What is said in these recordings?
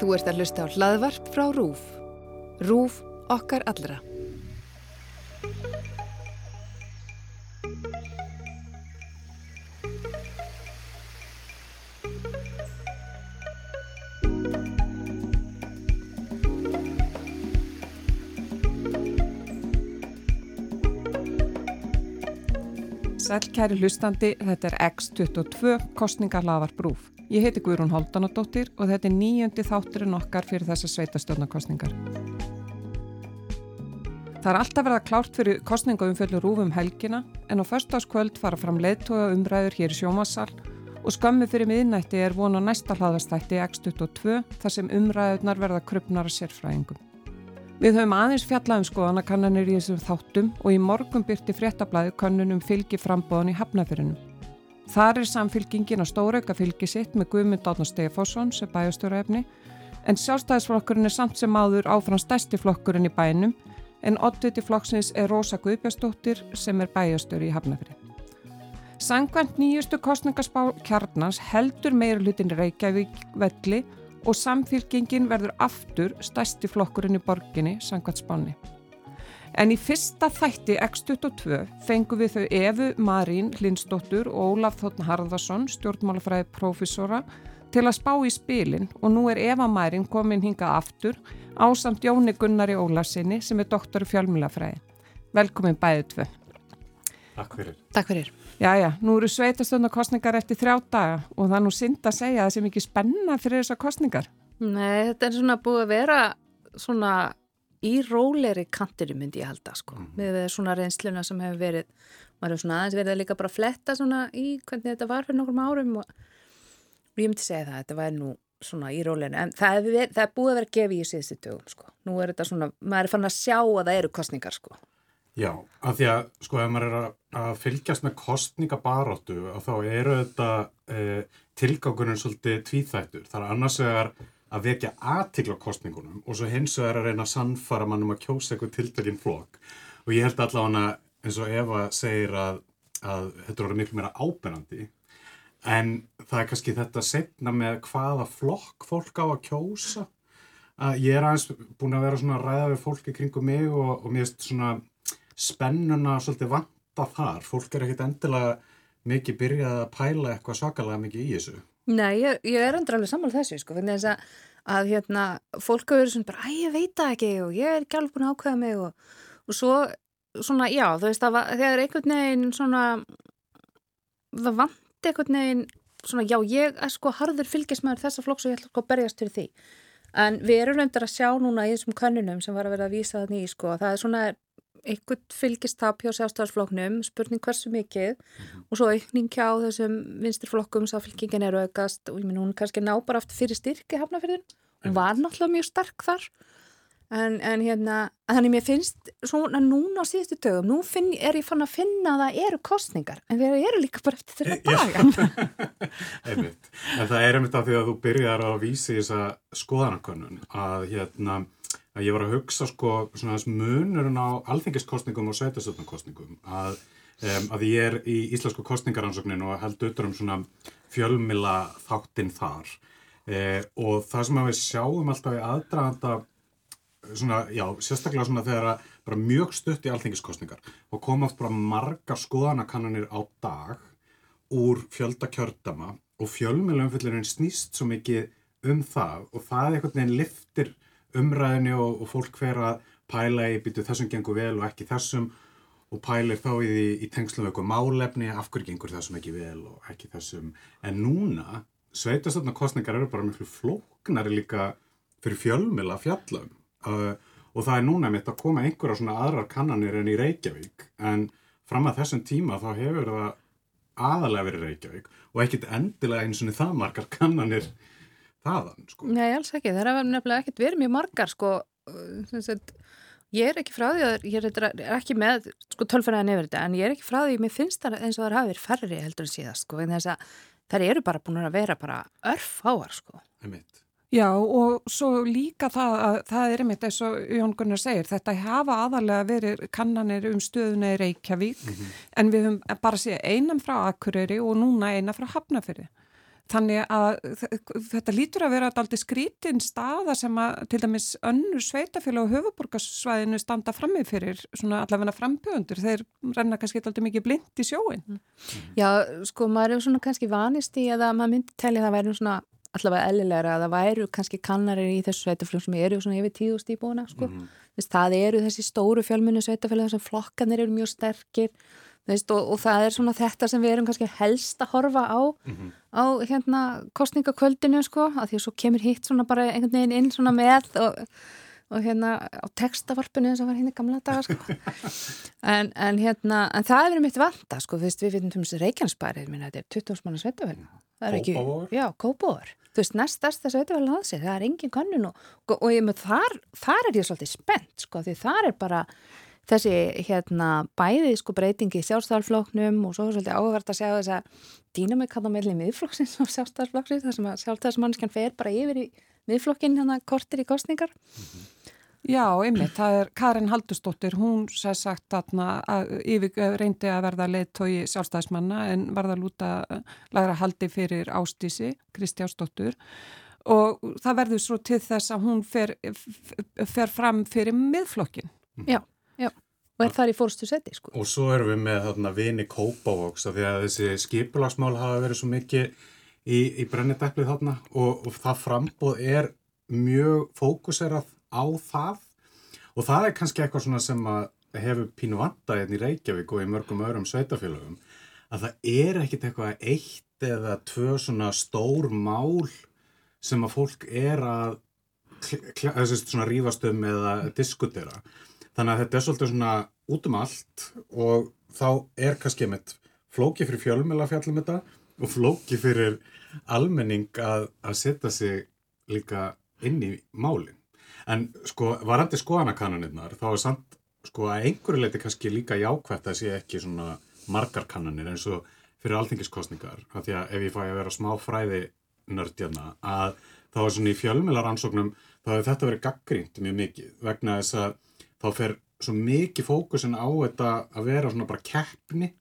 Þú ert að hlusta á hlaðvarp frá RÚF. RÚF okkar allra. Sælkæri hlustandi, þetta er X22 kostningarlaðar brúf. Ég heiti Guðrún Holdanadóttir og þetta er nýjöndi þátturinn okkar fyrir þessa sveitastjórnarkostningar. Það er alltaf verið að klárt fyrir kostningaum fyrir rúfum helgina en á förstaskvöld fara fram leittója umræður hér í sjómassal og skömmu fyrir miðnætti er vona næsta hlaðastætti X22 þar sem umræðunar verða krupnar að sérfræðingum. Við höfum aðeins fjallað um skoðanakannanir í þessum þáttum og í morgun byrti fréttablaði kannunum fylgi frambóðan í hafnafyrinum. Þar er samfylgingin á stórauka fylgi sitt með Guðmund Átnar Stefásson sem bæjastjóraefni en sjálfstæðisflokkurinn er samt sem áður áfram stærsti flokkurinn í bænum en oddviti flokksins er Rósa Guðbjastóttir sem er bæjastjóri í hafnafyrin. Sangvænt nýjustu kostningarspá kjarnans heldur meirulutin Reykjavík velli og samfélkingin verður aftur stæsti flokkurinn í borginni sangvært spáni. En í fyrsta þætti X22 fengum við þau Efu Marín Lindsdóttur og Ólaf Þotn Harðarsson, stjórnmálafræði profesora, til að spá í spilin og nú er Eva Marín komin hingað aftur á samt Jóni Gunnari Ólafsinni sem er doktor í fjölmjölafræði. Velkomin bæðið tvö. Takk fyrir. Takk fyrir. Jæja, nú eru sveitastöndakostningar eftir þrjá daga og það er nú synd að segja að það sé mikið spenna fyrir þessar kostningar. Nei, þetta er svona búið að vera svona í róleri kantinu myndi ég halda sko, mm. með svona reynsluna sem hefur verið, maður hefur svona aðeins verið að líka bara fletta svona í hvernig þetta var fyrir nokkrum árum og, og ég myndi segja það, þetta var nú svona í rólerinu, en það er, verið, það er búið að vera gefið í síðustu dögum sko, nú er þetta svona, maður er fann að sjá að það eru kostningar sko. Já, af því að sko ef maður er að, að fylgjast með kostningabaróttu þá eru þetta e, tilgákunum svolítið tvíþættur. Það er annars vegar að vekja aðtikla kostningunum og svo hins vegar að reyna að sannfara mannum að kjósa eitthvað tildöginn flokk. Og ég held allavega eins og Eva segir að, að þetta voru miklu meira ábyrnandi en það er kannski þetta setna með hvaða flokk fólk á að kjósa. Að ég er aðeins búin að vera svona að ræða við fólki kringum mig og, og mér erst svona spennuna svolítið vanta þar fólk er ekkit endilega mikið byrjað að pæla eitthvað svakalega mikið í þessu Nei, ég, ég er endur alveg sammála þessu sko, þannig að, að hérna, fólk hafa verið svona bara, að ég veit það ekki og ég er ekki alveg búin að ákveða mig og, og svo, svona, já, þú veist að þegar einhvern veginn svona það vant einhvern veginn svona, já, ég er sko harður fylgismæður þessa flokks og ég ætla sko að berjast fyrir því. En við erum reyndar að sjá núna í þessum kannunum sem var að vera að vísa það nýj sko, það er svona einhvern fylgistap hjá sjálfstæðarsflokknum, spurning hversu mikið. -hmm. og svo aukning hjá þessum vinstirflokkum sem fylgingin eru aukast. Og ég minn hún kannski ná bara aftur fyrir styrki hafnafyrðin, hún var náttúrulega mjög stark þar. En, en hérna, þannig mér finnst svona núna á síðustu dögum, nú finn, er ég fann að finna að það eru kostningar en við eru líka bara eftir þeirra daga. Einmitt, en það er einmitt af því að þú byrjar að vísi þessa skoðanakönnun að hérna að ég var að hugsa sko svona þess munurinn á alþengiskostningum og sveitastöldnarkostningum að, um, að ég er í Íslasku kostningaransóknin og held auðvitað um svona fjölmila þáttinn þar. E, og það sem við sjáum alltaf í aðdraðanda svona, já, sérstaklega svona þegar að bara mjög stutt í alþengiskostningar og koma oft bara margar skoðanakannanir á dag úr fjöldakjördama og fjölmilumfyllurinn snýst svo mikið um það og það er einhvern veginn liftir umræðinu og, og fólk hver að pæla í býtu þessum gengur vel og ekki þessum og pælir þá í, í tengslu með eitthvað málefni af hverju gengur þessum ekki vel og ekki þessum. En núna sveitastöldna kostningar eru bara mjög flóknari líka fyrir fjölmila fjallum uh, og það er núna mitt að koma einhverja svona aðrar kannanir en í Reykjavík. En fram að þessum tíma þá hefur það aðalega verið Reykjavík og ekkit endilega eins og það margar kannanir þaðan sko. Nei, alls ekki, það er nefnilega ekkert verið mjög margar sko, sagt, ég er ekki frá því að ég er ekki með sko tölfræðan yfir þetta en ég er ekki frá því að mér finnst það eins og það hafi verið færri heldur en síðast sko en þess að það eru bara búin að vera bara örf áar sko. Já og svo líka það að það er einmitt eins og Jón Gunnar segir þetta hafa aðalega verið kannanir um stöðuna í Reykjavík mm -hmm. en við höfum bara séð einam frá Akureyri og núna eina frá Hafnafyrði þannig að þetta lítur að vera alltaf skrítin staða sem að til dæmis önnur sveitafélag og höfuborgarsvæðinu standa frammið fyrir svona allavegna frambjöðundur. Þeir renna kannski alltaf mikið blind í sjóin. Mm. Já, sko, maður er svona kannski vanist í að maður myndi telja það væri svona allavega ellilegra að það væru kannski kannarir í þessu sveitafélag sem eru svona yfir tíðust íbúna, sko. Mm. Það eru þessi stóru fjölmunni sveitafélag sem flokkanir eru mjög sterkir Veist, og, og það er svona þetta sem við erum kannski helst að horfa á mm -hmm. á hérna kostningakvöldinu sko að því að svo kemur hitt svona bara einhvern veginn inn svona með og, og hérna á textavarpinu og var hérna gamla daga sko. En, en hérna, en það er verið mitt vanda sko, þú veist, við veitum um þessi Reykjanesbæri þetta er 20 manna sveitafell það er ekki, já, Kópóður þú veist, næstast þessu sveitafell að sig, það er engin kannun og, og ég með þar, þar er ég svolítið spennt sko, því þar er bara þessi hérna bæði sko breytingi í sjálfstæðarfloknum og svo svolítið áhverð að sjá þess að dýnamik hann á meðli miðflokksins og sjálfstæðarflokksins þar sem að sjálfstæðarsmanniskan fer bara yfir í miðflokkin hérna kortir í kostningar. Já, einmitt, það er Karin Haldustóttir, hún sæði sagt að yfir reyndi að verða leittói sjálfstæðismanna en varða að lúta lagra haldi fyrir ástísi, Kristjánsdóttur og það verður svo til þess að hún fer, fer fram fyrir miðflokkin. Já og er þar í fórstu seti sko. Og svo erum við með þarna vini Kópavóks af því að þessi skipulagsmál hafa verið svo mikið í, í brennideplið þarna og, og það frambóð er mjög fókuserað á það. Og það er kannski eitthvað svona sem að hefur pínu vanda hérna í Reykjavík og í mörgum öðrum sveitafélagum að það er ekkit eitthvað eitt eða tvö svona stór mál sem að fólk er að svona rífast um eða diskutera Þannig að þetta er svolítið svona út um allt og þá er kannski með flóki fyrir fjölmjöla fjallum þetta og flóki fyrir almenning að, að setja sig líka inn í málinn. En sko, varandi skoðanakannanirnar, þá er samt sko að einhverju leiti kannski líka jákvæmt að sé ekki svona margar kannanir eins og fyrir alþingiskostningar. Því að ef ég fæ að vera smá fræði nördjana að þá er svona í fjölmjölaransóknum þá hefur þetta verið gaggrínt mjög mikið vegna þess að þá fer svo mikið fókusin á þetta að vera svona bara keppni.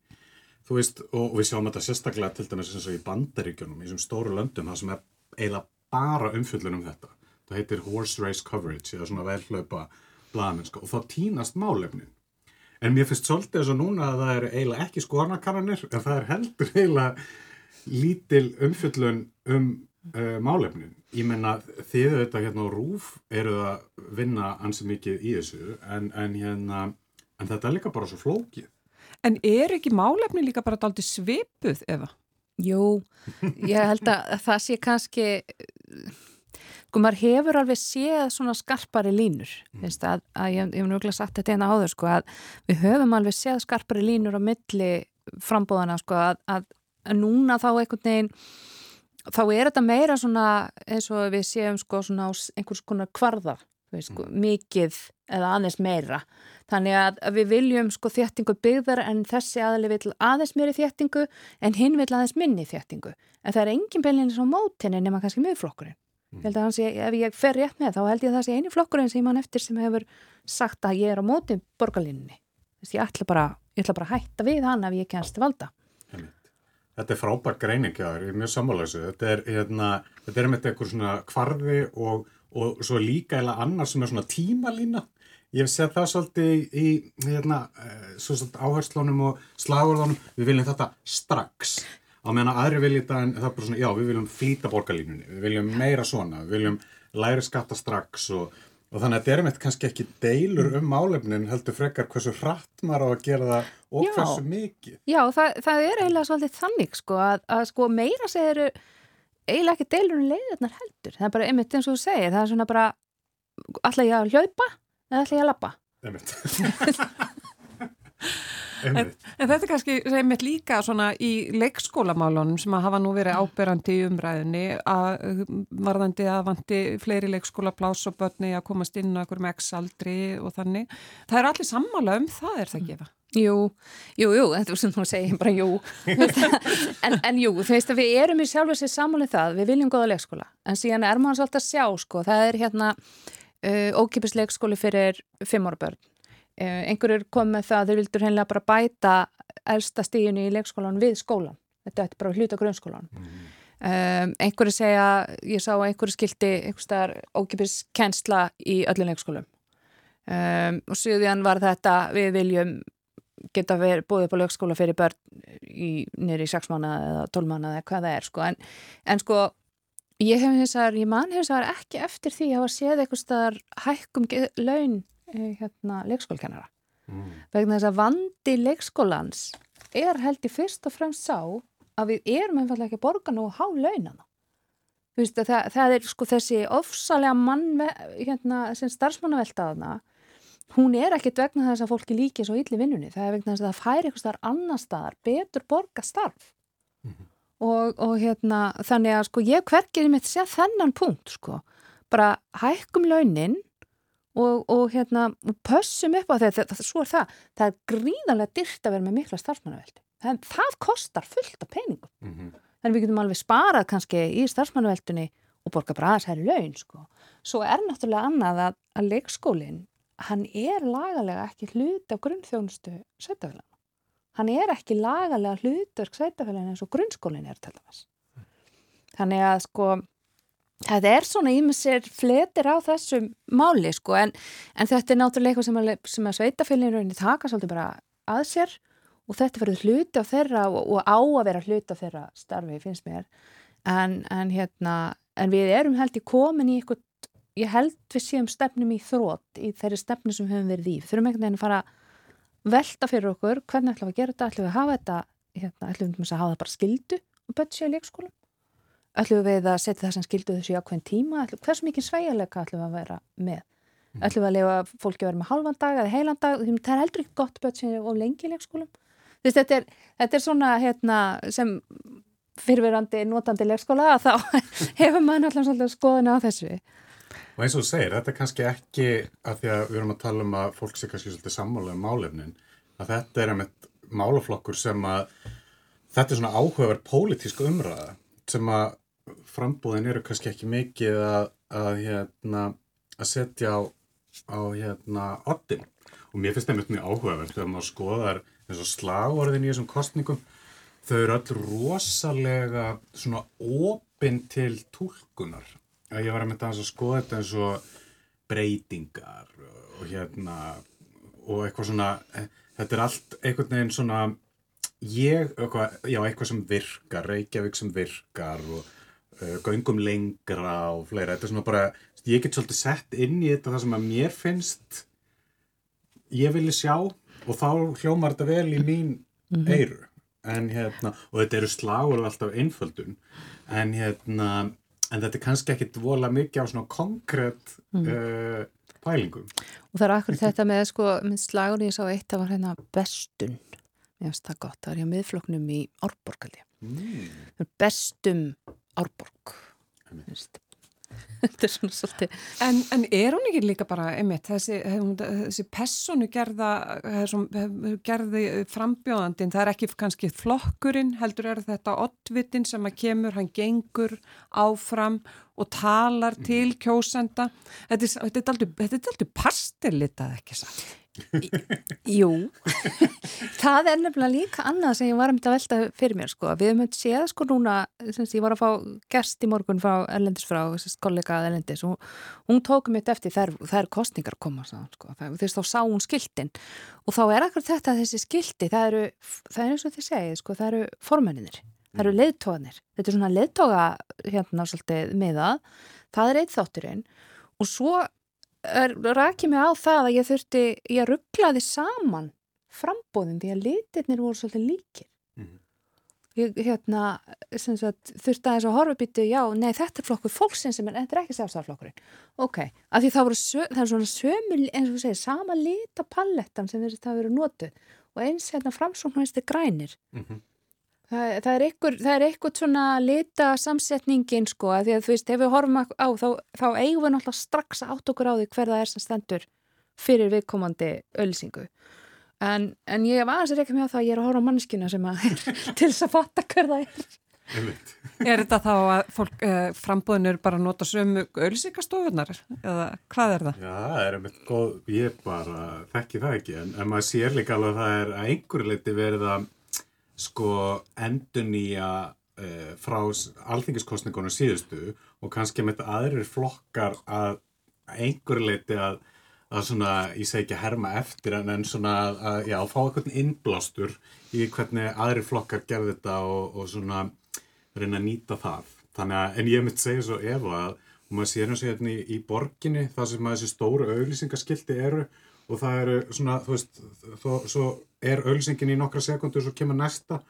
Þú veist, og við sjáum þetta sérstaklega til dæmis eins og í bandaríkjunum í þessum stóru löndum, það sem er eiginlega bara umfjöldun um þetta. Það heitir horse race coverage eða svona velhlaupa blaðmennska og þá týnast málefnin. En mér finnst svolítið þess að núna að það er eiginlega ekki skoðanakannanir en það er heldur eiginlega lítil umfjöldun um uh, málefnin Ég menna þið auðvitað hérna á Rúf eru að vinna ansi mikið í þessu en, en, hérna, en þetta er líka bara svo flókið. En er ekki málefni líka bara aldrei svipuð eða? Jú, ég held að það sé kannski, sko maður hefur alveg séð svona skarpari línur, mm. veist, að, að ég, ég hef nögulega sagt þetta eina áður sko að við höfum alveg séð skarpari línur á milli frambóðana sko að, að, að núna þá einhvern veginn þá er þetta meira svona eins og við séum sko svona á einhvers konar kvarða, sko, mm. mikið eða aðeins meira. Þannig að, að við viljum sko þéttingu byggðar en þessi aðli vil aðeins meiri þéttingu en hinn vil aðeins minni þéttingu. En það er engin beilinni svo mótinni nema kannski miðflokkurinn. Mm. sé, ef ég fer rétt með þá held ég að það sé eini flokkurinn sem mann eftir sem hefur sagt að ég er á móti borgarlinni ég ætla bara, ég ætla bara að hætta við hann ef ég kennst valda Þetta er frábær greining, já, ég er mjög sammálaðis. Þetta er, hérna, þetta er með eitthvað svona kvarði og, og svo líka eða annars sem er svona tímalína. Ég hef sett það svolítið í, hérna, eh, svona áherslunum og slagurðunum. Við viljum þetta strax. Á meðan aðri vilja þetta en það er bara svona, já, við viljum flýta borgarlínunni. Við viljum meira svona. Við viljum læri skatta strax og Og þannig að þetta er með kannski ekki deilur um málefnin heldur frekar hversu hratt maður á að gera það og já, hversu mikið. Já, það, það er eiginlega svolítið þannig sko að, að sko meira segir eiginlega ekki deilur um leiðarnar heldur. Það er bara einmitt eins og þú segir, það er svona bara ætla ég að hlaupa eða ætla ég að lappa. Einmitt. En, en þetta er kannski reymitt líka svona í leikskólamálunum sem að hafa nú verið áberandi í umræðinni að varðandi að vanti fleiri leikskólaplás og börni að komast inn á einhverjum x-aldri og þannig. Það er allir sammála um það er það gefa. Jú, jú, jú, þetta er sem þú segir bara jú. en, en jú, þú veist að við erum í sjálf og sér sammálið um það, við viljum góða leikskóla. En síðan er maður svolítið að sjá sko, það er hérna uh, ókipis leikskóli fyrir fimm ára börn einhverjur kom með það að þeir vildur hennilega bara bæta elsta stíðinu í leikskólan við skólan þetta er bara hluta grunnskólan mm. Um, einhverju segja, ég sá einhverju skildi einhver staðar ókipis kennsla í öllum leikskólum um, og síðan var þetta við viljum geta verið búið upp á leikskóla fyrir börn í, nýri í 6 mánu eða 12 mánu eða hvað það er sko. en, en sko ég hef hins vegar, ég man hins vegar ekki eftir því að hafa séð eitthvað staðar hækkum laun eh, hérna, leikskólkennara mm. vegna þess að vandi leikskólans er held í fyrst og fremst sá að við erum einfallega ekki að borga nú há launana það, það er sko þessi ofsalega mann hérna, sem starfsmannaveltaðana hún er ekkit vegna þess að fólki líki svo ylli vinnunni, það er vegna þess að það fær eitthvað starf annar staðar, betur borga starf. Mm -hmm. og, og hérna þannig að sko ég hverkir í mitt sé þennan punkt sko, bara hækkum launin og, og hérna pössum upp á þetta, það, svo er það það er gríðanlega dyrt að vera með mikla starfsmannaveldi, það, það kostar fullt af peningum, mm -hmm. þannig við getum alveg sparað kannski í starfsmannaveldunni og borga bara aðeins hæri laun sko svo er náttúrulega annað að, að leikskólinn hann er lagalega ekki hlut af grunnþjónustu sveitafélagana. Hann er ekki lagalega hlutverk sveitafélagana eins og grunnskólinn er til dæmis. Þannig að sko, þetta er svona ímessir fletir á þessum máli sko, en, en þetta er náttúrulega eitthvað sem að, að sveitafélaginu taka svolítið bara að sér og þetta verður hluti á þeirra og, og á að vera hluti á þeirra starfi, finnst mér. En, en, hérna, en við erum held í komin í eitthvað ég held við séum stefnum í þrótt í þeirri stefnu sem höfum verið í þurfum einhvern veginn að fara velta fyrir okkur hvernig ætlum við að gera þetta, ætlum við að hafa þetta hérna, ætlum við að hafa það bara skildu og bötsi á leikskólum ætlum við að setja það sem skildu þessu í ákveðin tíma? Ætlum, hversu mikið sveigalega ætlum við að vera með? Mm. ætlum við að lefa fólki að vera með halvan dag eða heilan dag, það er heldur ekki gott bötsi og lengi í leikskólum. Þess, þetta, er, þetta er svona hérna, sem fyrirverandi notandi leikskóla þá hefur maður náttúrulega skoðin á þessu. Og eins og þú segir, þetta er kannski ekki að því að við erum að tala um að fólk sé kannski svolítið sammála um málefnin, að þetta er einmitt málaflokkur sem að þetta er svona áhugaverð pólitísk umræða sem að frambúðin eru kannski ekki mikið að, að, hérna, að setja á, á hérna, oddin. Og mér finnst það einmitt mjög áhugaverð þegar maður skoðar eins og slagorðin í þessum kostningum, þau eru öll rosalega svona opinn til tólkunar að ég var að mynda að skoða þetta eins og breytingar og hérna og eitthvað svona, þetta er allt einhvern veginn svona ég, eitthvað, já, eitthvað sem virkar Reykjavík sem virkar og göngum lengra og fleira, þetta er svona bara, ég get svolítið sett inn í þetta það sem að mér finnst ég vilja sjá og þá hljómar þetta vel í mín mm -hmm. eiru en hérna, og þetta eru slagur alltaf einföldun en hérna En þetta er kannski ekkit vola mikið á svona konkrétt mm. uh, pælingum. Og það er akkur þetta með, sko, með slagur ég sá eitt, það var hérna bestun. Mér finnst það gott, það er hjá miðfloknum í Árborgaldi. Mm. Bestum Árborg. þetta er svona svolítið en, en er hún ekki líka bara einmitt, þessi, þessi personu gerða gerði frambjóðandin, það er ekki kannski flokkurinn, heldur er þetta oddvitin sem að kemur, hann gengur áfram og talar til kjósenda. Þetta er aldrei pastilitað ekki satt Jú, það er nefnilega líka annað sem ég var að velta fyrir mér sko. Við höfum séð sko núna, semst, ég var að fá gerst í morgun frá Erlendis frá kollega Erlendis og hún tók mér eftir þær, þær kostningar koma sko. þess þá sá hún skiltin og þá er akkur þetta þessi skilti, það eru, það er eins og þið segið, sko, það eru formenninir, það eru leðtóðanir, þetta er svona leðtóga hérna svolítið miðað, það er eitt þátturinn og svo rækja mig á það að ég þurfti, ég rugglaði saman frambóðin því að litirnir voru svolítið líkir. Mm -hmm. Ég hérna, sagt, þurfti aðeins að horfa býtu, já, nei, þetta er flokkur fólksinn sem er, þetta er ekki sjálfstæðarflokkurinn. Ok, af því það voru, það er svona sömu, eins og segir, sama litapalettan sem það verið notuð og eins hérna framsóknarstu grænir. Mm -hmm. Það, það er eitthvað, eitthvað svona lita samsetningin sko að því að þú veist ef við horfum á þá, þá eigum við náttúrulega strax átt okkur á því hver það er sem stendur fyrir viðkomandi ölsingu en, en ég var aðeins ekki með það að ég er að horfa á mannskina sem að er til þess að fatta hver það er. Er þetta þá að fólk eh, frambúðinur bara nota sömu ölsingastofunar eða hvað er það? Já, það er einmitt góð, ég bara þekki það ekki en, en maður sér líka alveg að það er að einhverju leiti verið að sko endun í að uh, frá alþingiskostningunum síðustu og kannski með aðrir flokkar að einhverju leiti að, að svona, ég segi ekki að herma eftir en, en svona að, að já, fá eitthvað innblástur í hvernig aðrir flokkar gerði þetta og, og svona reyna að nýta það. Þannig að, en ég myndi segja svo ef að, og maður sér og hérna í, í borginni, það sem að þessi stóru auðlýsingaskildi eru og það eru svona, þú veist, þó, svo er auðlýsingin í nokkra sekundur og svo kemur næsta.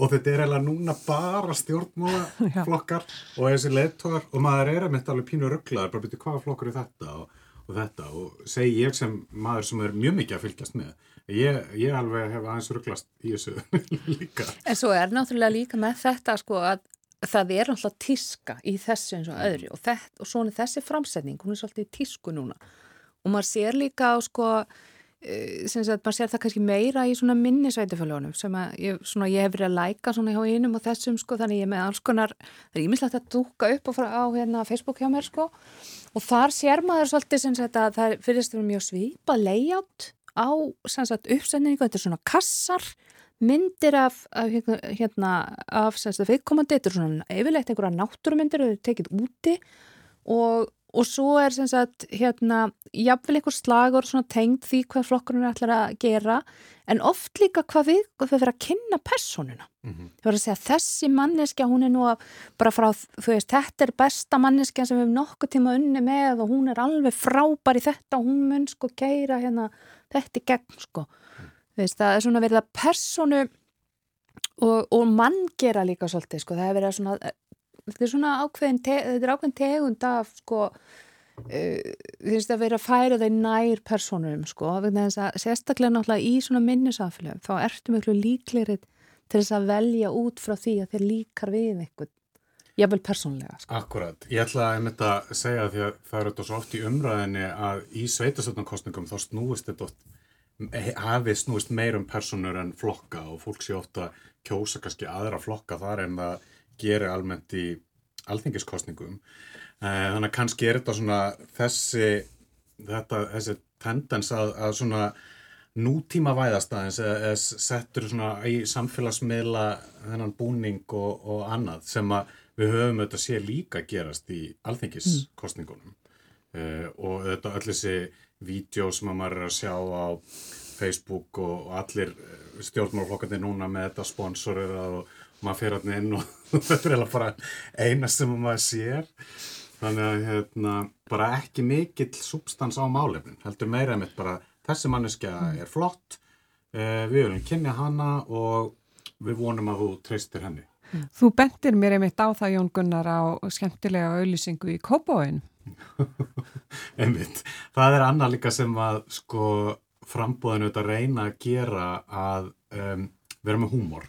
Og þetta er eiginlega núna bara stjórnmálaflokkar og þessi leittógar og maður er að mynda alveg pínu rugglaður, bara byrja hvaða flokkur er þetta og, og þetta? Og segi ég sem maður sem er mjög mikið að fylgjast með. Ég, ég alveg hef aðeins rugglast í þessu líka. En svo er náttúrulega líka með þetta sko að það er náttúrulega tíska í þessu eins og öðru. Og, þetta, og svona þessi framsetning, hún er svolítið tísku núna og maður sér líka á sko Eh, sem að maður sér það kannski meira í svona minnisveituföljónum sem að ég, svona, ég hef verið að læka svona hjá einum og þessum sko þannig ég með alls konar, það er ímislegt að dúka upp á, á hérna, Facebook hjá mér sko. Og þar sér maður svolítið sem að það fyrirst verið mjög svipa layout á uppsendingu, þetta er svona kassar myndir af, af hérna af viðkomandi, þetta er svona yfirleitt einhverja náttúrumyndir, þau tekið úti og og svo er sem sagt hérna jafnvel einhver slagur tengd því hvað flokkurinn er allar að gera en oft líka hvað við, hvað við verðum að kynna personuna. Mm -hmm. Þú verður að segja þessi manneskja hún er nú að bara frá þú veist þetta er besta manneskja sem við hefum nokkuð tíma unni með og hún er alveg frábær í þetta og hún mun sko keira hérna þetta í gegn sko. Mm. Veist, það er svona verið að personu og, og mann gera líka svolítið sko það er verið að svona þetta er svona ákveðin, þetta er ákveðin tegund af sko uh, þú veist að vera að færa þeir nær personum sko, sérstaklega náttúrulega í svona minnisaflöfum þá ertu miklu líklerið til þess að velja út frá því að þeir líkar við eitthvað jafnvel persónlega. Sko. Akkurat, ég ætla að að segja því að það eru þetta svo oft í umræðinni að í sveitastöldunarkostningum þá snúist þetta oft, hafi snúist meirum personur en flokka og fólk sé ofta kjósa kannski aðra flokka þar en það gerir almennt í alþingiskostningum. Eh, þannig að kannski er þetta svona þessi, þetta, þessi tendens að, að svona nútíma væðastæðins eða settur svona í samfélagsmiðla þennan búning og, og annað sem að við höfum auðvitað sé líka gerast í alþingiskostningunum mm. uh, og auðvitað öll þessi vídeo sem að maður er að sjá á Facebook og, og allir stjórnmálflokkandi núna með þetta sponsorir og maður fyrir hann inn og þetta er bara eina sem maður sér. Þannig að hérna, bara ekki mikill substans á málefnin heldur meira með bara þessi manneskja mm. er flott eh, við viljum kynja hana og við vonum að þú treystir henni. Mm. Þú bentir mér einmitt á það Jón Gunnar á skemmtilega auðlýsingu í Kópáin einmitt, það er annað líka sem að sko frambóðinu þetta reyna að gera að um, vera með húmor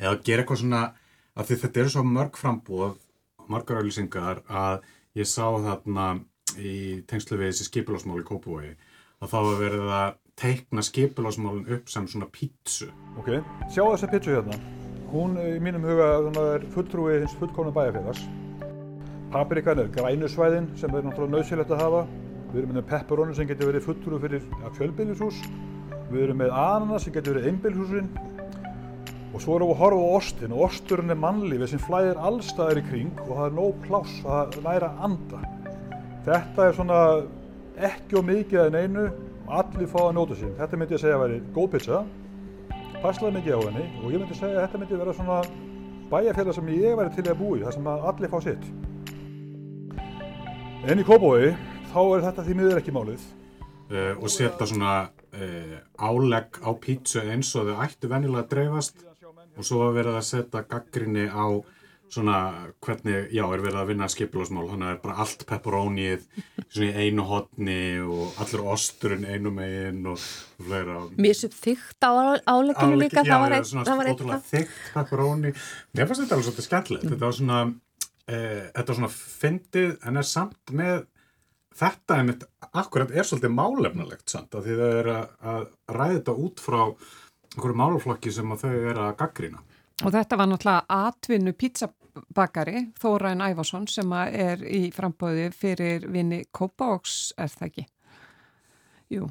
eða gera eitthvað svona af því þetta eru svo mörg frambúð margar auðlýsingar að ég sá þarna í tengslu við þessi skipilásmál í Kópavogi að þá að verið að teikna skipilásmálun upp sem svona pítsu. Ok, sjá þessa pítsu hérna. Hún í mínum huga er fulltrúið hins fullkóna bæjarfélags. Paprikan er grænusvæðin sem er náttúrulega nöðsilegt að hafa. Við erum með pepperoni sem getur verið fulltrúið fyrir fjölbillishús við erum með ananas sem getur verið einbillishúsin Og svo erum við að horfa á ostin og osturinn er mannlífið sem flæðir allstaðir í kring og það er nóg pláss að læra að anda. Þetta er svona ekki og mikið en einu allir fá að njóta sín. Þetta myndi ég segja að veri góð pizza, passlaði mikið á henni og ég myndi segja að þetta myndi vera svona bæjarfélag sem ég væri til að búi, þar sem allir fá sitt. En í Kópói þá er þetta því miður ekki málið. Uh, og setja svona uh, álegg á pítsu eins og þau ættu vennilega að dreifast og svo er verið að setja gaggrinni á svona hvernig, já, er verið að vinna skipilásmál, þannig að það er bara allt pepperónið svona í einu hodni og allur osturinn einu megin og fleira. Mér sem þygt á álegginu líka, já, það var eitt. Já, svona ótrúlega þygt pepperóni. Mér fannst þetta alveg svolítið skemmtilegt. Þetta var svona, e, þetta var svona fyndið en er samt með þetta mitt, akkurat er svolítið málefnalegt samt að því það er að, að ræða þetta út frá einhverju máluflokki sem þau er að gaggrina. Og þetta var náttúrulega atvinnu pizzabakari Þórain Ævarsson sem er í frambóði fyrir vini Kópavóks er það ekki? Jú.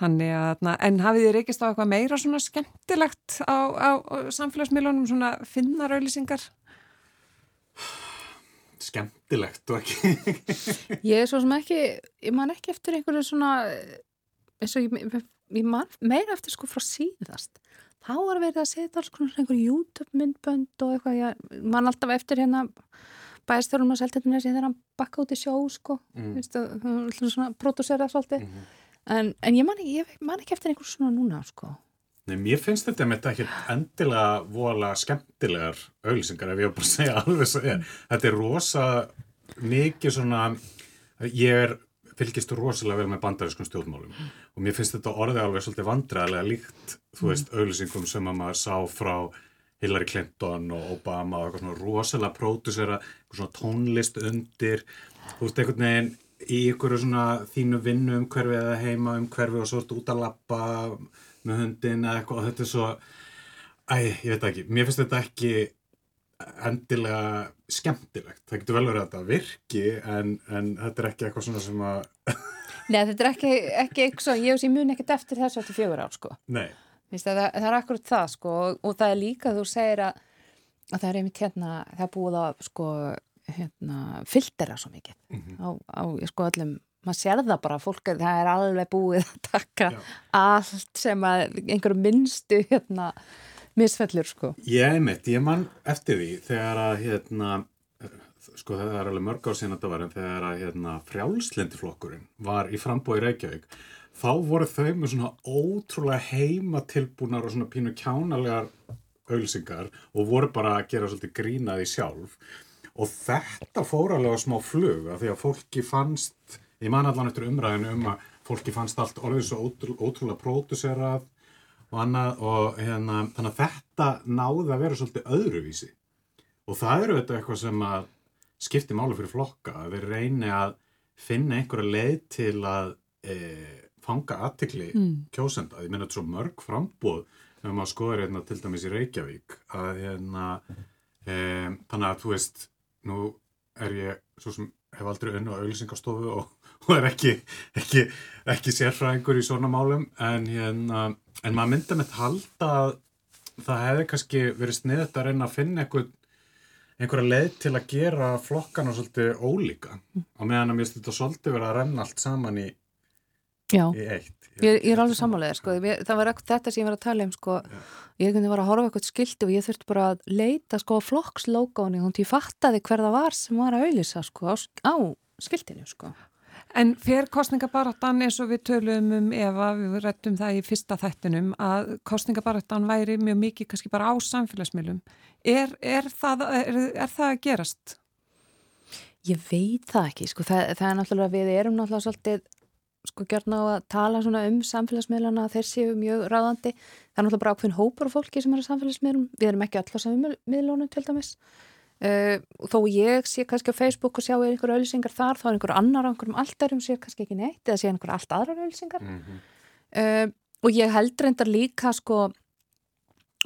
Þannig að, en hafið þið reykist á eitthvað meira svona skemmtilegt á, á samfélagsmiðlunum, svona finnarauðlýsingar? Skemmtilegt og ekki. ég er svo sem ekki, ég man ekki eftir einhverju svona, eins og ég, ég man meira eftir sko frá síðast. Þá var verið að setja alls konar einhverju YouTube myndbönd og eitthvað, ég man alltaf eftir hérna bæðstjórnum að selta þetta þegar hann bakka út í sjó sko, mm. Vistu, svona pródúsera svolítið. Mm -hmm. En, en ég, man, ég man ekki eftir einhversu svona núna sko. Nei, mér finnst þetta með þetta ekki endilega vola skemmtilegar auðlýsingar ef ég bara segja alveg svo er. Þetta er rosa mikið svona, ég er fylgist rosalega vel með bandarískum stjórnmálum. Og mér finnst þetta orðið alveg svolítið vandræðilega líkt, þú veist, auðlýsingum sem að maður sá frá Hillary Clinton og Obama og eitthvað svona rosalega pródusera, eitthvað svona tónlist undir, þú veist, einhvern veginn í ykkur svona þínu vinnu um hverfi eða heima um hverfi og svo ertu út að lappa með hundin eða eitthvað. Og þetta er svo æ, ég veit ekki, mér finnst þetta ekki endilega skemmtilegt, það getur vel verið að þetta virki en, en þetta er ekki eitthvað svona sem að Nei, þetta er ekki, ekki eitthvað ég ég mun ekkert eftir þessu eftir fjögur ár sko Nei það, það er akkurat það sko og, og það er líka þú segir að, að það er einmitt hérna, það búið að sko hérna, filtera svo mikið mm -hmm. á, á sko öllum maður sér það bara, fólk, það er alveg búið að taka Já. allt sem að einhverju minnstu hérna misfellur sko. Ég mitt, ég mann eftir því þegar að hérna, sko það er alveg mörg ár síðan það var en þegar að hérna frjálslendiflokkurinn var í frambói Reykjavík þá voru þau með svona ótrúlega heimatilbúnar og svona pínu kjánalegar auðlsingar og voru bara að gera svolítið grínaði sjálf og þetta fór alveg smá flug af því að fólki fannst ég man allan eftir umræðinu um að fólki fannst allt orðið svo ótrú, ótrúlega próduserað og annað og hérna, þannig að þetta náði að vera svolítið öðruvísi og það eru þetta eitthvað sem að skipti málu fyrir flokka að við reyni að finna einhverja leið til að e, fanga aðtikli mm. kjósenda, ég menna þetta svo mörg frambóð ef maður skoður hérna til dæmis í Reykjavík að hérna e, þannig að þú veist nú er ég svo sem hef aldrei unnu á auðlýsingarstofu og, og er ekki, ekki, ekki sérfræðingur í svona málum en, hérna, en maður mynda með halda að það hefði kannski verið sniðt að reyna að finna einhver, einhverja leið til að gera flokkana svolítið ólíka og meðan að mér styrta svolítið verið að renna allt saman í, í eitt. Ég, ég er alveg sammálega, sko. það var þetta sem ég var að tala um sko. ég var að horfa eitthvað skildi og ég þurfti bara að leita sko, flokkslógáni og ég fattaði hver það var sem var að auðvisa sko, á, á skildinu sko. En fyrir kostningabarattan eins og við töluðum um Eva, við rettum það í fyrsta þættinum að kostningabarattan væri mjög mikið kannski bara á samfélagsmiðlum. Er, er, það, er, er það að gerast? Ég veit það ekki, sko, það, það er náttúrulega, við erum náttúrulega svolítið sko gjörna á að tala svona um samfélagsmiðlana þeir séu mjög ráðandi. Það er náttúrulega bara ákveðin hópar og fólki sem er á samfélagsmiðlum. Við erum ekki alltaf samfélagsmiðlunum til dæmis uh, þó ég sé kannski á Facebook og sjá einhverju ölsingar þar þá er einhverju annar á einhverjum alltarum sé kannski ekki neitt eða sé einhverju allt aðrar ölsingar mm -hmm. uh, og ég held reyndar líka sko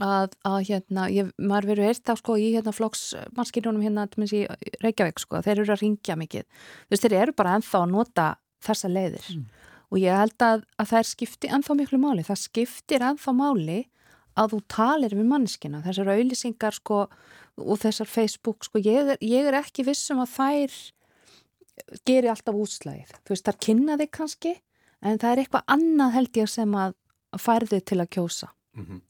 að, að hérna, ég, maður verið eitt á sko í hérna flokksmarskirjónum hérna í Reykjavík sko, þeir eru að ringja mikið, þú veist, þeir eru bara ennþá að nota þessa leiðir. Mm. og ég held að, að það skipti ennþá miklu máli, það skiptir ennþá máli að þú talir við mannskina, þessar auðlýsingar sko og þessar Facebook sko, ég er, ég er ekki vissum að þær geri alltaf útslæðið, þú veist, þar kynna þig kannski, en það er eitthvað annað held ég sem að færði til að kjósa. Mm -hmm.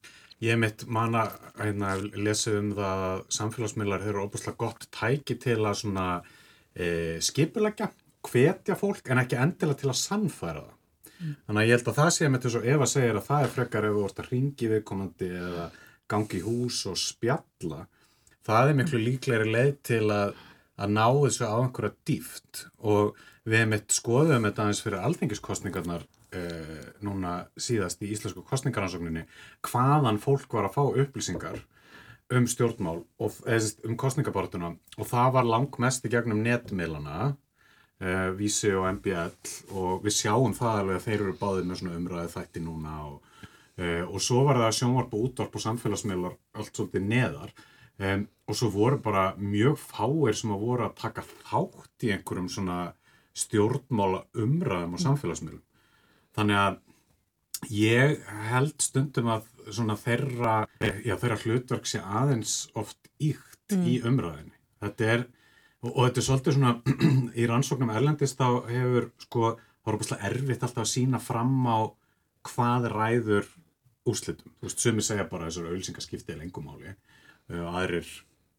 Ég mitt manna að lesa um það að samfélagsmiðlar eru óbúslega gott tæki til að svona e, skipulegja hvetja fólk en ekki endilega til að sannfæra það. Mm. Þannig að ég held að það sé með þess að Eva segir að það er frekar ef þú vart að ringi viðkomandi eða gangi í hús og spjalla. Það er miklu líklegri leið til að, að ná þessu á einhverja dýft og við hefum eitt skoðum þetta aðeins fyrir alþengiskostningarnar eh, núna síðast í Íslensku kostningaransókninni hvaðan fólk var að fá upplýsingar um stjórnmál og um kostningabortuna og það var langmest í gegnum netmiðlana uh, Vísi og MBL og við sjáum það alveg að þeir eru báðið með svona umræði þætti núna og, uh, og svo var það sjónvarp og útvarp og samfélagsmiðlar allt svolítið neðar um, og svo voru bara mjög fáir sem að voru að taka þátt í einhverjum svona stjórnmála umræðum og samfélagsmiðlum þannig að ég held stundum að svona þeirra, já, þeirra hlutverk sé aðeins oft íkt mm. í umræðinni. Þetta er, og, og þetta er svolítið svona, í rannsóknum erlendist þá hefur, sko, þá er opastlega erfitt alltaf að sína fram á hvað ræður úrslitum. Þú veist, sumi segja bara þessar auðlýsingaskipti er lengumáli aðrir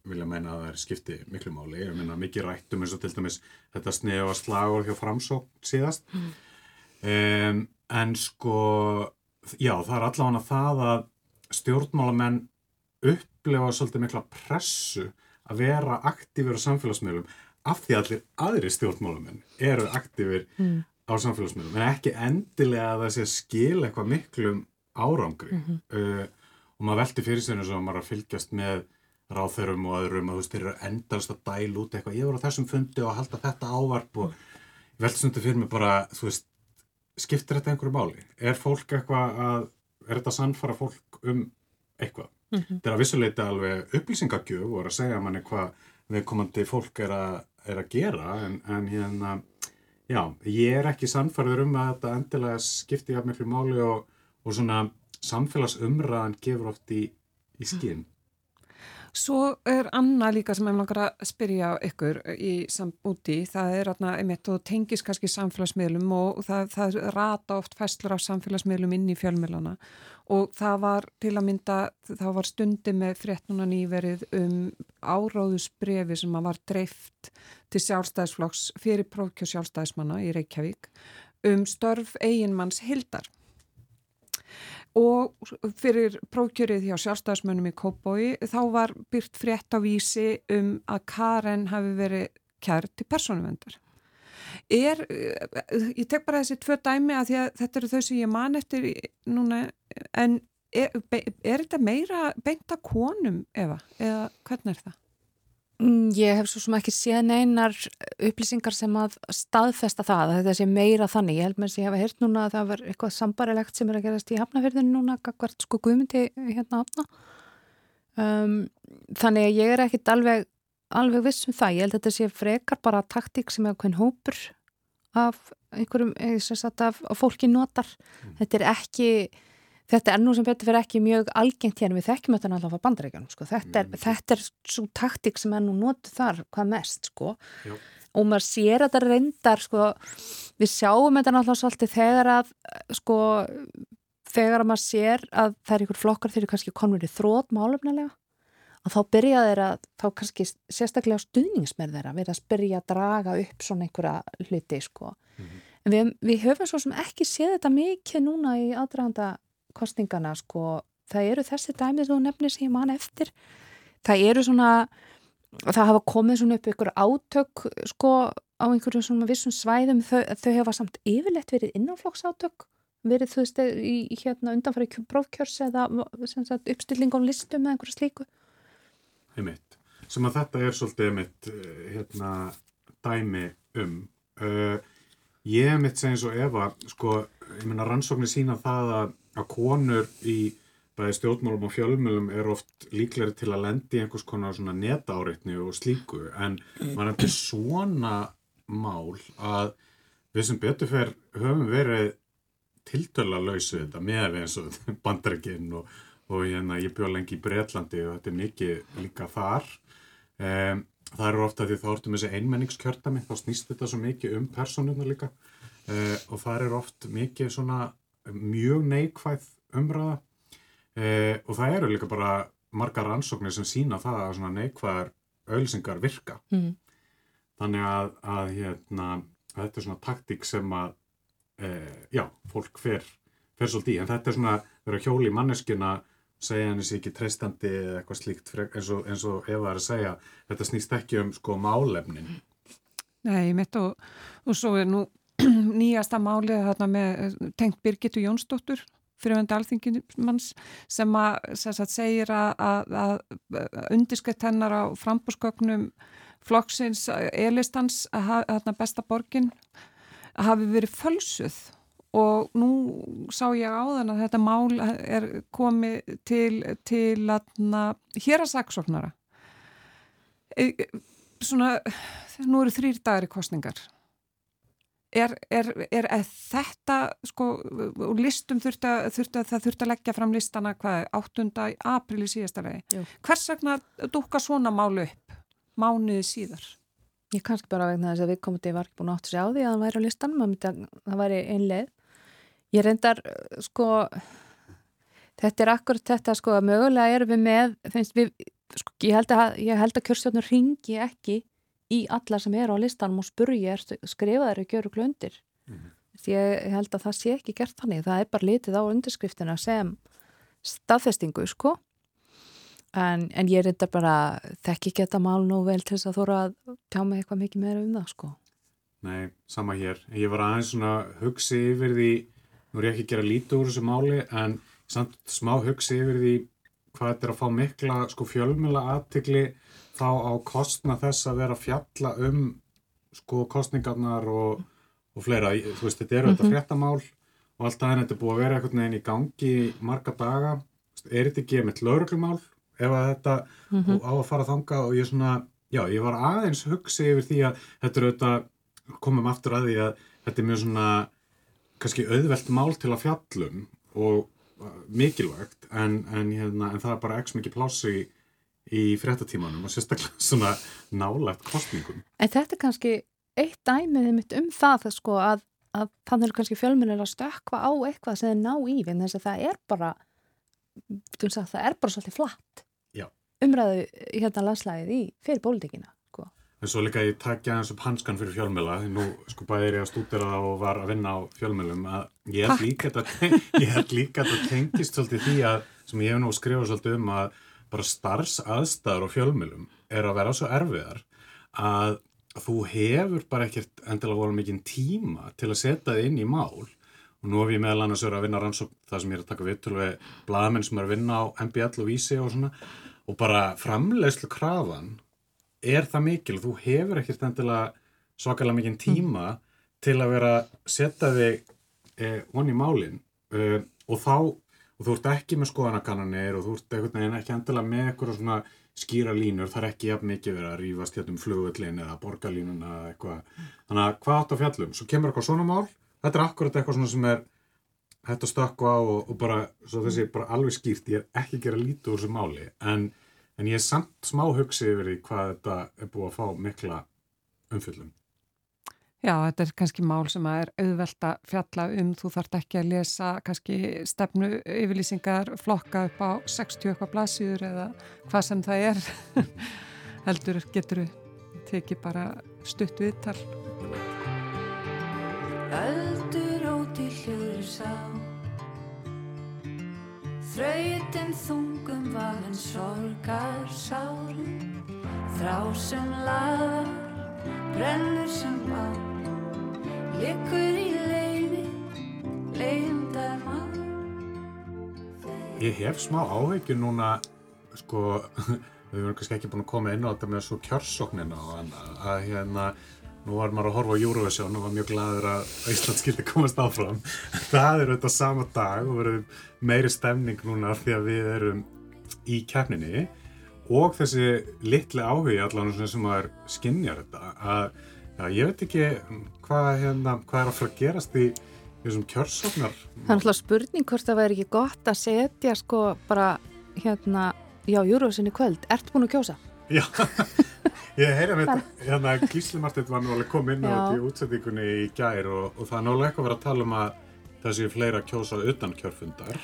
vilja meina að það er skipti miklu máli. Ég meina mikið rættum eins og til dæmis þetta snefa slagur hjá framsók síðast. Mm. Um, en sko, já, það er allavega það að stjórnmálamenn upplefa svolítið mikla pressu að vera aktífur á samfélagsmiðlum af því allir aðri stjórnmálamenn eru aktífur mm. á samfélagsmiðlum en ekki endilega að það sé skil eitthvað miklum árangri mm -hmm. uh, og maður veldi fyrir eins og maður að fylgjast með ráþörum og öðrum og þú veist, þeir eru endalast að dæla út eitthvað, ég voru á þessum fundi og halda þetta ávarp og veldi stundu fyrir mig bara, þú veist, skiptir þetta einhverju máli? Er fólk eitthvað að, er þetta sannfara fólk um eitthvað? Mm -hmm. Þetta er að vissuleita alveg upplýsingagjöf og er að segja manni hvað viðkomandi fólk er að, er að gera en, en hérna, já, ég er ekki sannfarður um að þetta endilega skipti hjá miklu máli og og svona samfélagsumræðan gefur oft í, í skinn. Svo er Anna líka sem ég langar að spyrja ykkur í úti, það er atna, einmitt og tengis kannski samfélagsmiðlum og það, það rata oft fæslur af samfélagsmiðlum inn í fjölmiðlana. Og það var til að mynda, það var stundi með fréttnuna nýverið um áráðusbrefi sem var dreift til sjálfstæðisflokks fyrir prófkjó sjálfstæðismanna í Reykjavík um störf eiginmanns Hildar og fyrir prókjörið hjá sjálfstæðismönnum í Kópói þá var byrt frétt á vísi um að Karen hafi verið kært til personuvendar. Er, ég tek bara þessi tvö dæmi að, að þetta eru þau sem ég man eftir núna en er, er þetta meira beint að konum efa eða hvernig er það? Mm, ég hef svo sem ekki séð neinar upplýsingar sem að staðfesta það að þetta sé meira þannig. Ég held með þess að ég hef heyrt núna að það var eitthvað sambarilegt sem er að gerast í hafnafyrðinu núna, hvert sko guðmyndi hérna hafna. Um, þannig að ég er ekkit alveg, alveg viss um það. Ég held að þetta sé frekar bara taktík sem er okkur hópur af einhverjum, eða sem sagt af, af fólki notar. Mm. Þetta er ekki Þetta er nú sem betur fyrir ekki mjög algengt hérna við þekkjum þetta náttúrulega á bandaríkjanum sko. þetta, er, mm. þetta er svo taktík sem er nú notuð þar hvað mest sko. og maður sér að þetta reyndar sko, við sjáum þetta náttúrulega svolítið þegar að sko, þegar að maður sér að það er ykkur flokkar þegar kannski komur í þrótt málumnalega að þá byrja þeirra, þá kannski sérstaklega stuðningsmerð þeirra verða að byrja að draga upp svona einhverja hluti sko. Mm en við, við höfum svo sem ekki séð þetta mikið núna í aðdraganda kostningana sko, það eru þessi dæmið þú nefnir sem ég man eftir. Það eru svona það hafa komið svona upp ykkur átök sko á einhverjum svona vissum svæðum. Þau, þau hefa samt yfirlegt verið innanflokksátök verið þú veist í, hérna undanfæri bróðkjörs eða sagt, uppstilling á listum eða einhverju slíku. Einmitt. sem að þetta er svolítið einmitt eh, hérna dæmi um. Uh, ég hef mitt segins og Eva sko, ég menna rannsóknir sína það að að konur í bæði stjórnmálum og fjölmjölum er oft líkleri til að lendi einhvers konar svona netáreitni og slíku. En mann er til svona mál að við sem betur fer höfum verið tiltöla lausu þetta með eins og bandrækinn og, og hérna, ég bjóð lengi í Breitlandi og þetta er mikið líka þar. Um, það eru ofta því þá ertum þessi einmenningskjörtami þá snýst þetta svo mikið um personuna líka. Uh, og það eru oft mikið svona mjög neikvæð umræða. Eh, og það eru líka bara margar ansóknir sem sína það að svona neikvæðar auðsingar virka. Mm. þannig að, að, hérna, þetta er svona taktík sem að eh, já, fólk fer, fer svolítið í, en þetta er svona vera hjóli í manneskina segja henni sér ekki treystandi eða eitthvað slíkt eins og, eins og það er að segja. Þetta snýst ekki um sko málefnin. Nei, mitt og, og svo er nú nýjasta málið þarna með tengt Birgitu Jónsdóttur fyrirvendu alþingimanns sem að sagt, segir að, að, að undirskett hennar á frambúrsköknum flokksins elistans að besta borgin hafi verið fölsuð og nú sá ég á þann að þetta mál er komið til, til hér að saksóknara e, svona, nú eru þrýr dagir í kostningar Er, er, er þetta, sko, listum þurft að, það þurft að leggja fram listana hvað, 8. april í síðasta legi. Hvers vegna dúka svona málu upp mánuði síðar? Ég kannski bara vegna þess að við komum til var ekki búin átt að sjá því að það væri á listanum, að það væri einleið. Ég reyndar, sko, þetta er akkurat þetta, sko, að mögulega erum við með, finnst við, sko, ég held að, að kjörstjórnur ringi ekki í alla sem eru á listanum og spurja skrifa þeir ekki öru klöndir mm -hmm. ég held að það sé ekki gert þannig. Það er bara litið á undirskriftina sem staðfestingu sko. En, en ég þetta bara þekk ekki þetta mál nú vel til þess að þóra að tjá mig eitthvað mikið meira um það sko. Nei, sama hér. Ég var aðeins svona hugsi yfir því nú er ég ekki að gera lítið úr þessu máli en samt smá hugsi yfir því hvað þetta er að fá mikla sko fjölmjöla aðtikli þá á kostna þess að vera fjalla um sko kostningarnar og, og fleira, þú veist, þetta eru mm -hmm. þetta fréttamál og alltaf henni þetta er búið að vera einhvern veginn í gangi marga daga er þetta ekki með lauruglumál ef að þetta mm -hmm. á að fara þanga og ég svona, já, ég var aðeins hugsi yfir því að þetta eru þetta komum aftur að því að þetta er mjög svona kannski auðvelt mál til að fjallum og mikilvægt en, en, hérna, en það er bara ekki mikið plássi í fréttatímanum og sérstaklega svona nálagt kostningum. En þetta er kannski eitt dæmið mitt um það sko, að, að þannig er kannski fjölmunir að stökka á eitthvað sem er ná í en þess að það er bara það er bara svolítið flatt umræðu hérna landslæðið í fyrir bólitíkina. En svo líka ég takja eins og hanskan fyrir fjölmjöla því nú sko bæðir ég að stúdira það og var að vinna á fjölmjölum að ég held líka að þetta tengist svolítið því að sem ég hef nú skrifað svolítið um að bara starfsaðstæður og fjölmjölum er að vera svo erfiðar að þú hefur bara ekkert endilega voru mikinn tíma til að setja þið inn í mál. Og nú hef ég meðal annars verið að vinna rannsók það sem ég er að taka viðtölu við bladamenn sem er að vinna á MBL og Vísi og svona og bara framlegslu krafan er það mikil þú hefur ekkert endilega svakalega mikinn tíma mm. til að vera setja þig eh, onni málinn uh, og þá og þú ert ekki með skoðanakannanir og þú ert einhvern veginn ekki endilega með eitthvað svona skýra línur, það er ekki jafn mikið verið að rýfast hérna um flugvöllin eða borgarlínuna eða eitthvað. Þannig að hvað átt á fjallum? Svo kemur eitthvað svona mál, þetta er akkurat eitthvað svona sem er hægt að stökku á og, og bara, svo þessi bara alveg skýrt, ég er ekki að gera lítið úr þessu máli, en, en ég er samt smá hugsið yfir því hvað þetta er búið að fá mikla umfyllum. Já, þetta er kannski mál sem er auðvelt að fjalla um, þú þart ekki að lesa kannski stefnu yfirlýsingar flokka upp á 60 eitthvað blaðsýður eða hvað sem það er. Heldur getur við tekið bara stutt viðtal. Öldur óti hljóður sá Þrautin þungum var en sorgar sárum Þrá sem laðar brennur sem á Liggur í leiði, leiðindar mann Ég hef smá áhyggjur núna, sko, við verðum kannski ekki búin að koma inn á þetta með svo kjörsóknina og annað, að hérna, nú var maður að horfa á Eurovision og var mjög gladur að Ísland skildi komast áfram. Það er auðvitað sama dag og verður meiri stemning núna því að við erum í kefninni og þessi litli áhugi allan sem maður skinnjar þetta að Já, ég veit ekki hvað, hérna, hvað er að fara að gerast í þessum kjörsóknar. Það er alltaf spurning hvort það væri ekki gott að setja sko bara hérna, já, Júruvísinni kvöld, ert búin að kjósa? Já, ég heyra með þetta, hérna Gísli Marteit var nú alveg komið inn á þetta í útsettingunni í gær og, og það er nálega eitthvað að vera að tala um að það séu fleira kjósa utan kjörfundar.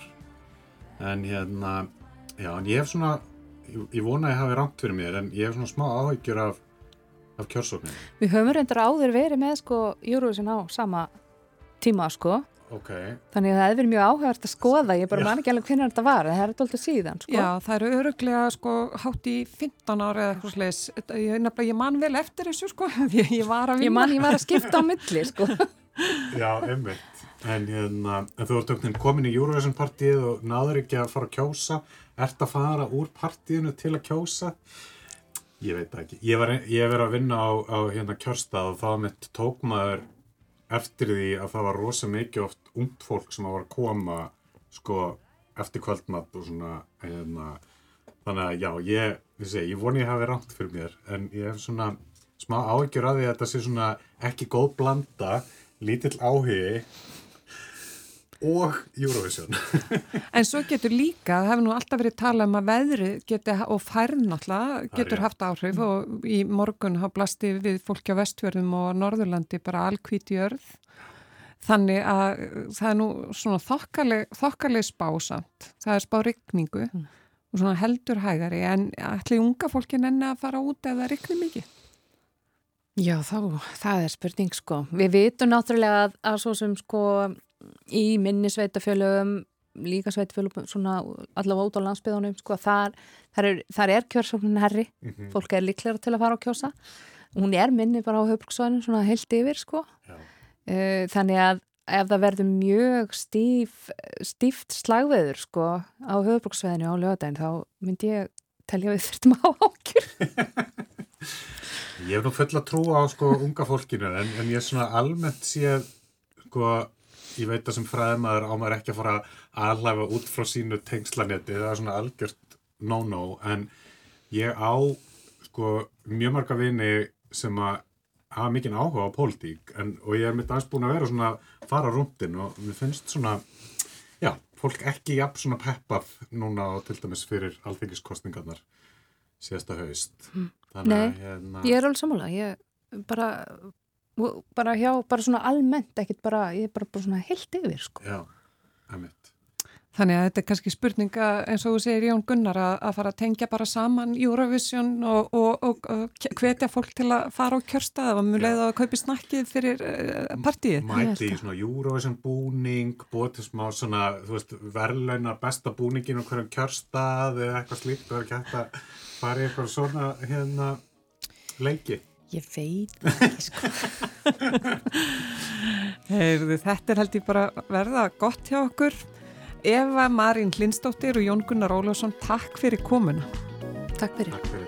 En hérna, já, en ég hef svona, ég, ég vona að ég hafi rámt fyrir mér en ég hef svona smá áhyggjur af af kjörsókninu? Við höfum reyndar áður verið með sko Eurovision á sama tíma sko okay. þannig að það hefur verið mjög áhugavert að skoða ég bara man ekki alveg hvernig þetta var það er alltaf síðan sko. Já, það eru öruglega sko hátt í 15 ára eða eitthvað sliðis ég, ég man vel eftir þessu sko ég, ég var að vinna. Ég man ég var að skipta á milli sko. Já, einmitt. En, hérna, en þú ert auðvitað komin í Eurovision partíð og náður ekki að fara að kjósa. Ert að fara úr partíðinu til að kjósa? Ég veit ekki. Ég var verið að vinna á, á hérna kjörstað og það mitt tók maður eftir því að það var rosa mikið oft ungt fólk sem var að koma sko eftir kvöldmatt og svona hérna, þannig að já, ég, segi, ég voni að ég hafi rámt fyrir mér en ég hef svona smá áhyggjur að því að þetta sé svona ekki góð blanda lítill áhugi og Eurovision. En svo getur líka, það hefur nú alltaf verið talað um að veðri geti, og færð náttúrulega getur rétt. haft áhrif og í morgun hafa blasti við fólki á vestfjörðum og Norðurlandi bara alkvíti jörð. Þannig að það er nú svona þokkaleg, þokkaleg spásamt. Það er spá rigningu og svona heldur hægari en ætli unga fólkin enni að fara út ef það rigni mikið? Já, þá, það er spurning sko. Við vitum náttúrulega að, að svo sem sko í minni sveitafjölugum, líka sveitafjölugum, svona allavega út á landsbyðunum, sko, þar, þar er, þar er kjörsóknin herri, fólk er líklega til að fara á kjósa. Hún er minni bara á höfbruksvæðinu, svona heilt yfir, sko. Uh, þannig að ef það verður mjög stíf, stíft slagveður, sko, á höfbruksvæðinu á lögadaginn, þá myndi ég telja við þurftum á ákjur. Ég hef nú fulla trú á sko unga fólkinu en, en ég er svona almennt séð sko, ég veit að sem fræðmaður á maður ekki að fara að alhæfa út frá sínu tengslanetti, það er svona algjört no-no, en ég á sko mjög marga vini sem að hafa mikinn áhuga á pólitík og ég er mitt aðeins búin að vera svona fara rúndin og mér finnst svona já, fólk ekki jafn svona peppað núna og til dæmis fyrir alþengiskostningarnar síðasta haust. Þannig Nei, hérna Ég er alveg sammála, ég bara, bara hjá, bara svona almennt, ekkit bara, ég er bara, bara svona heilt yfir, sko. Já, emitt Þannig að þetta er kannski spurninga eins og þú segir Jón Gunnar að, að fara að tengja bara saman Eurovision og, og, og, og hvetja fólk til að fara á kjörstað og mjög leið að kaupi snakkið fyrir uh, partíið. Mæti í svona Eurovision búning til smá svona, þú veist, verðlaunar besta búningin og hverjum kjörstað eða eitthvað slíkt, það er ekki hægt að fara í eitthvað svona hérna leiki Ég veit ekki, sko. Heyrðu, þetta er held ég bara verða gott hjá okkur. Eva Marín Hlinsdóttir og Jón Gunnar Ólafsson, takk fyrir komuna. Takk fyrir. Takk fyrir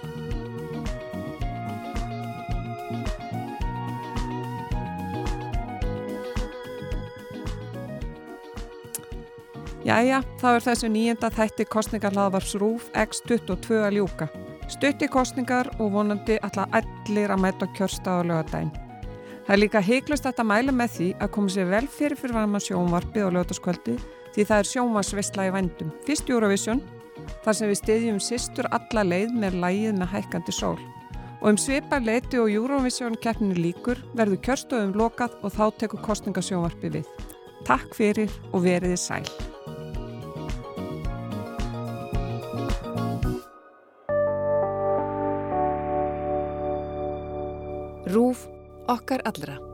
Jæja, þá er þessu nýjenda þætti kostningarlaðvarps RÚF X22 að ljúka. Stutti kostningar og vonandi alla allir að mæta kjörsta á lögadaginn. Það er líka heiklust að mæla með því að koma sér vel fyrir fyrir varma sjónvarpið á lögataskvöldi því það er sjónvarsveistla í vændum. Fyrst Eurovision, þar sem við stiðjum sýstur alla leið með lægið með hækkandi sól. Og um svipa leiti og Eurovision keppninu líkur verður kjörstöðum lokað og þá tekur kostningasjónvarpið við. Takk fyrir og veriði sæl. RÚF okkar allra.